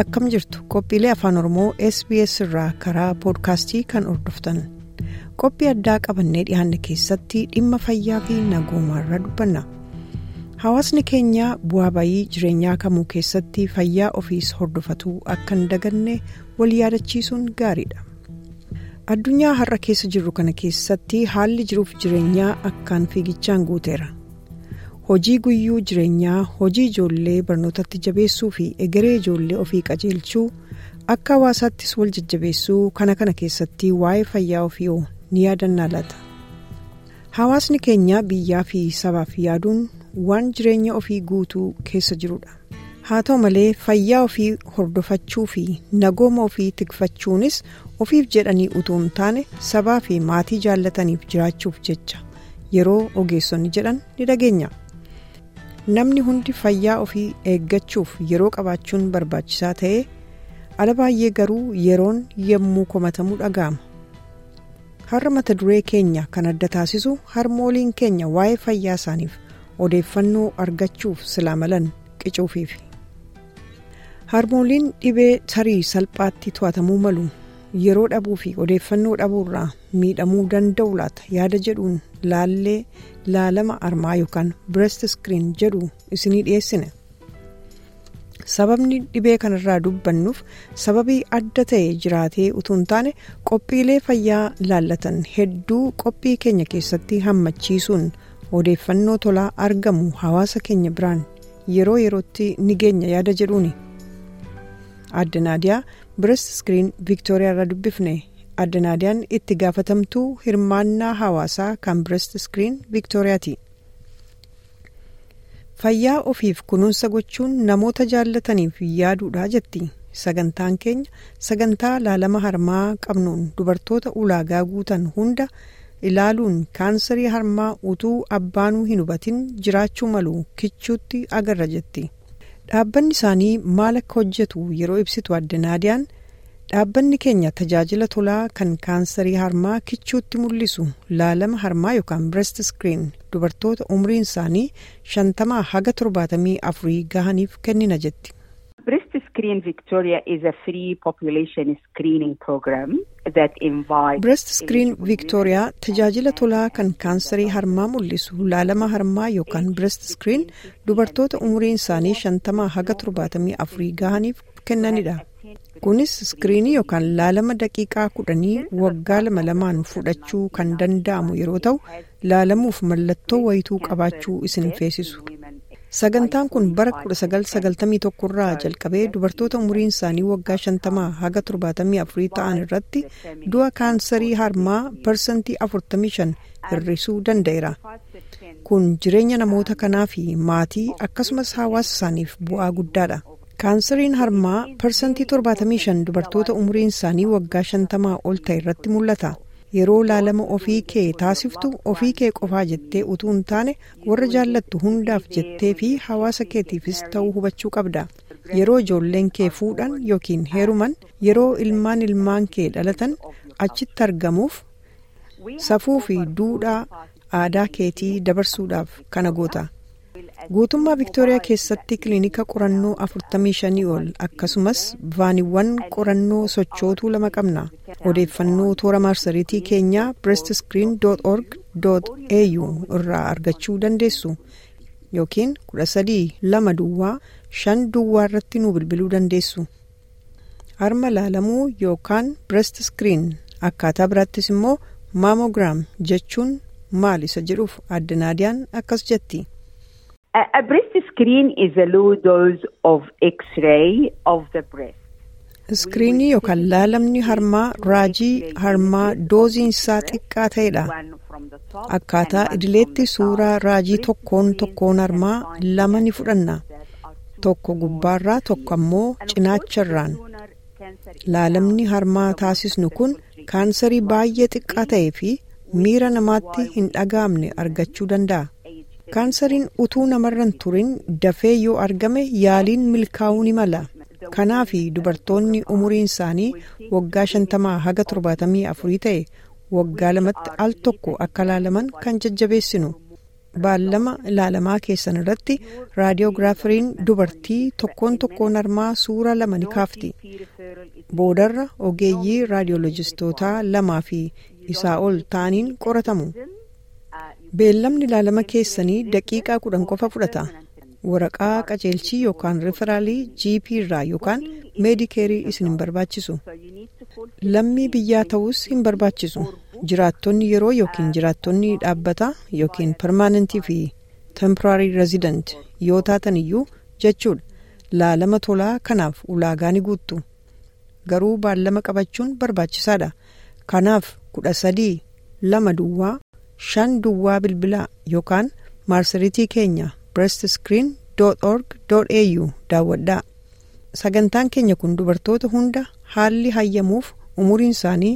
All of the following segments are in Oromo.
akkam jirtu? Qophiilee afaan oromoo sbs irraa karaa poodkaastii kan hordoftan. Qophii addaa qabannee dhiyaanne keessatti dhimma fayyaa fi nagoomaarra dubbanna. Hawaasni keenya bu'aa bayii jireenyaa kamuu keessatti fayyaa ofiis hordofatuu akka hin daganne wal yaadachiisuun gaariidha. Addunyaa har'a keessa jirru kana keessatti haalli jiruuf jireenyaa akkaan fiigichaan guuteera. Hojii guyyuu jireenyaa hojii ijoollee barnootatti jabeessuu fi egeree ijoollee ofii qajeelchuu akka hawaasaattis wal jajjabeessuu kana kana keessatti waa'ee fayyaa ofii ni yaadannaa laata? Hawaasni keenya biyyaa fi sabaaf yaaduun waan jireenya ofii guutuu keessa jirudha haa ta'u malee fayyaa ofii hordofachuu fi nagooma ofii tikfachuunis ofiif jedhanii utuu hin taane sabaa fi maatii jaallataniif jiraachuuf jecha. Yeroo ogeessonni jedhan ni dhageenya. Namni hundi fayyaa ofii eeggachuuf yeroo qabaachuun barbaachisaa ta'ee ala baay'ee garuu yeroon yommuu komatamuu dhaga'ama. Har'a mata duree keenya kan adda taasisu harmooliin keenya waa'ee fayyaa isaaniif odeeffannoo argachuuf silaa malan qicuufiif harmooliin dhibee tarii salphaatti to'atamuu malu yeroo dhabuu fi odeeffannoo dhabuurraa miidhamuu danda'u laata? Yaada jedhuun laallee laalama armaa yookaan bireest iskiriin jedhu isinii dhiyeessine? Sababni dhibee kanarraa dubbannuuf sababii adda ta'e jiraatee utuu hin taane qophiilee fayyaa laallatan hedduu qophii keenya keessatti hammachiisuun odeeffannoo tolaa argamu hawaasa keenya biraan yeroo yerootti ni geenya yaada jedhuuni. Adda naadiyaa bireest iskiriin viiktooriyaa dubbifne adda naadiyaan itti gaafatamtuu hirmaannaa hawaasaa kan bireest iskiriin viiktooriyaati fayyaa ofiif kunuunsa gochuun namoota jaallataniif yaaduudha jetti sagantaan keenya sagantaa laalama harmaa qabnuun dubartoota ulaagaa guutan hunda ilaaluun kaansarii harmaa utuu abbaanuu hin hubatin jiraachuu malu kichuutti agarra jetti dhaabbanni isaanii maal akka hojjetu yeroo ibsitu adda naadiyaan. dhaabbanni keenya tajaajila tolaa kan kaansarii harmaa kichuutti mul'isu laalama harmaa yookaan bireest iskiriin dubartoota umriin isaanii shantamaa haga torbaatamii afurii gahaniif kennina jetti. Screen Victoria is a free population screening program that invites. Breast Screen Victoria tajaajila tolaa kan kaansarii harmaa mul'isu laalama harmaa yookaan Breast Screen dubartoota umriin isaanii shantamaa haga torbaatamii afurii gahaniif kennanidha. kunis iskiriinii yookaan laalama daqiiqaa kudhanii waggaa lama lamaan fudhachuu kan danda'amu yeroo ta'u laalamuuf mallattoo wayituu qabaachuu isin feesisu sagantaan kun bara 1991 irraa jalqabee dubartoota umriin isaanii waggaa 50 haga 74 ta'an irratti du'a kaansarii harmaa parsantii 45 hir'isuu danda'eera kun jireenya namoota kanaa fi maatii akkasumas hawaasa isaaniif bu'aa guddaadha. kaansariin harmaa parsantii 75 dubartoota umriin isaanii waggaa 50 ol ta'e irratti mul'ata yeroo laalama ofii kee taasiftu ofii kee qofaa jettee utuu hin taane warra jaallattu hundaaf jettee fi hawaasa keetiifis ta'uu hubachuu qabda yeroo ijoolleen kee fuudhan yookiin heeruman yeroo ilmaan ilmaan kee dhalatan achitti argamuuf safuu fi duudhaa aadaa keetii dabarsuudhaaf kana goota. Guutummaa viktooriyaa keessatti kiliinika qorannoo 45 ol akkasumas vaaniiwwan qorannoo sochootuu lama qabna. Odeeffannoo toora marsariitii keenyaa au irraa argachuu dandeessu. Yookiin 13 lama duwwaa 5 duwwaa irratti nu bilbiluu dandeessu. Harma laalamuu yookaan breast screen akkaataa biraattis immoo maamoogiraam jechuun maal isa jedhuuf adda naadiyaan akkas jetti. A breast screen is a low dose of X-ray of the breast. Iskiriinii yookaan laalamni harmaa raajii harmaa dooziin isaa xiqqaa ta'edha. Akkaataa idileetti suuraa raajii tokkoon tokkoon harmaa lama ni fudhanna. Tokko gubbaarraa tokko ammoo cinaacharraan. Laalamni harmaa taasisnu kun kaansarii baay'ee xiqqaa ta'ee fi miira namaatti hin dhaga'amne argachuu danda'a. Kaansariin utuu namarran turin dafee yoo argame yaaliin milkaa'uu ni mala. Kanaaf dubartoonni umuriin isaanii waggaa shantamaa haga torbaatamii afurii ta'e waggaa lamatti al tokko akka laalaman kan jajjabeessinu. Baallama ilaalamaa keessan irratti raadiyoogiraafariin dubartii tokkoon tokkoon harmaa suura lama ni kaafti. Boodarra ogeeyyii raadiyoolojistootaa lamaa fi isaa ol ta'aniin qoratamu beellamni ilaalama keessanii daqiiqaa kudhan qofa fudhata. Waraqaa qajeelchii yookaan riferaalii gp irraa yookaan meedikeerii isin hin barbaachisu. Lammii biyyaa ta'us hin barbaachisu. Jiraattonni yeroo yookiin jiraattonni dhaabbata yookiin permaanentii fi temporaarii reezidant yoo taatan iyyuu jechuudha. Laalama tolaa kanaaf ulaagaa ni guuttu. Garuu baallama qabachuun barbaachisaadha. Kanaaf kudha sadii lama duwwaa shan duwwaa bilbilaa yookaan maarsariitii keenya breastscreen.org.au daawwadhaa sagantaan keenya kun dubartoota hunda haalli hayyamuuf umuriin isaanii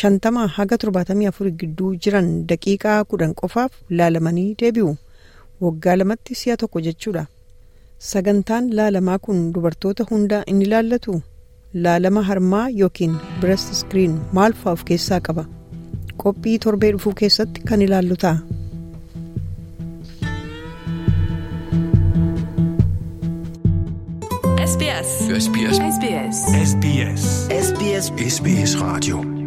shantamaa haga torbaatamii afur gidduu jiran daqiiqaa kudhan qofaaf laalamanii deebi'u. Waggaa lamatti si'a tokko jechuudha. Sagantaan laalamaa kun dubartoota hunda inni ilaallatu laalama harmaa yookiin breast screen maal fa'aa of keessaa qaba qophii torbee dhufuu keessatti kan ilaallu ta'a. SBS. SBS. SBS. SBS. SBS SBS.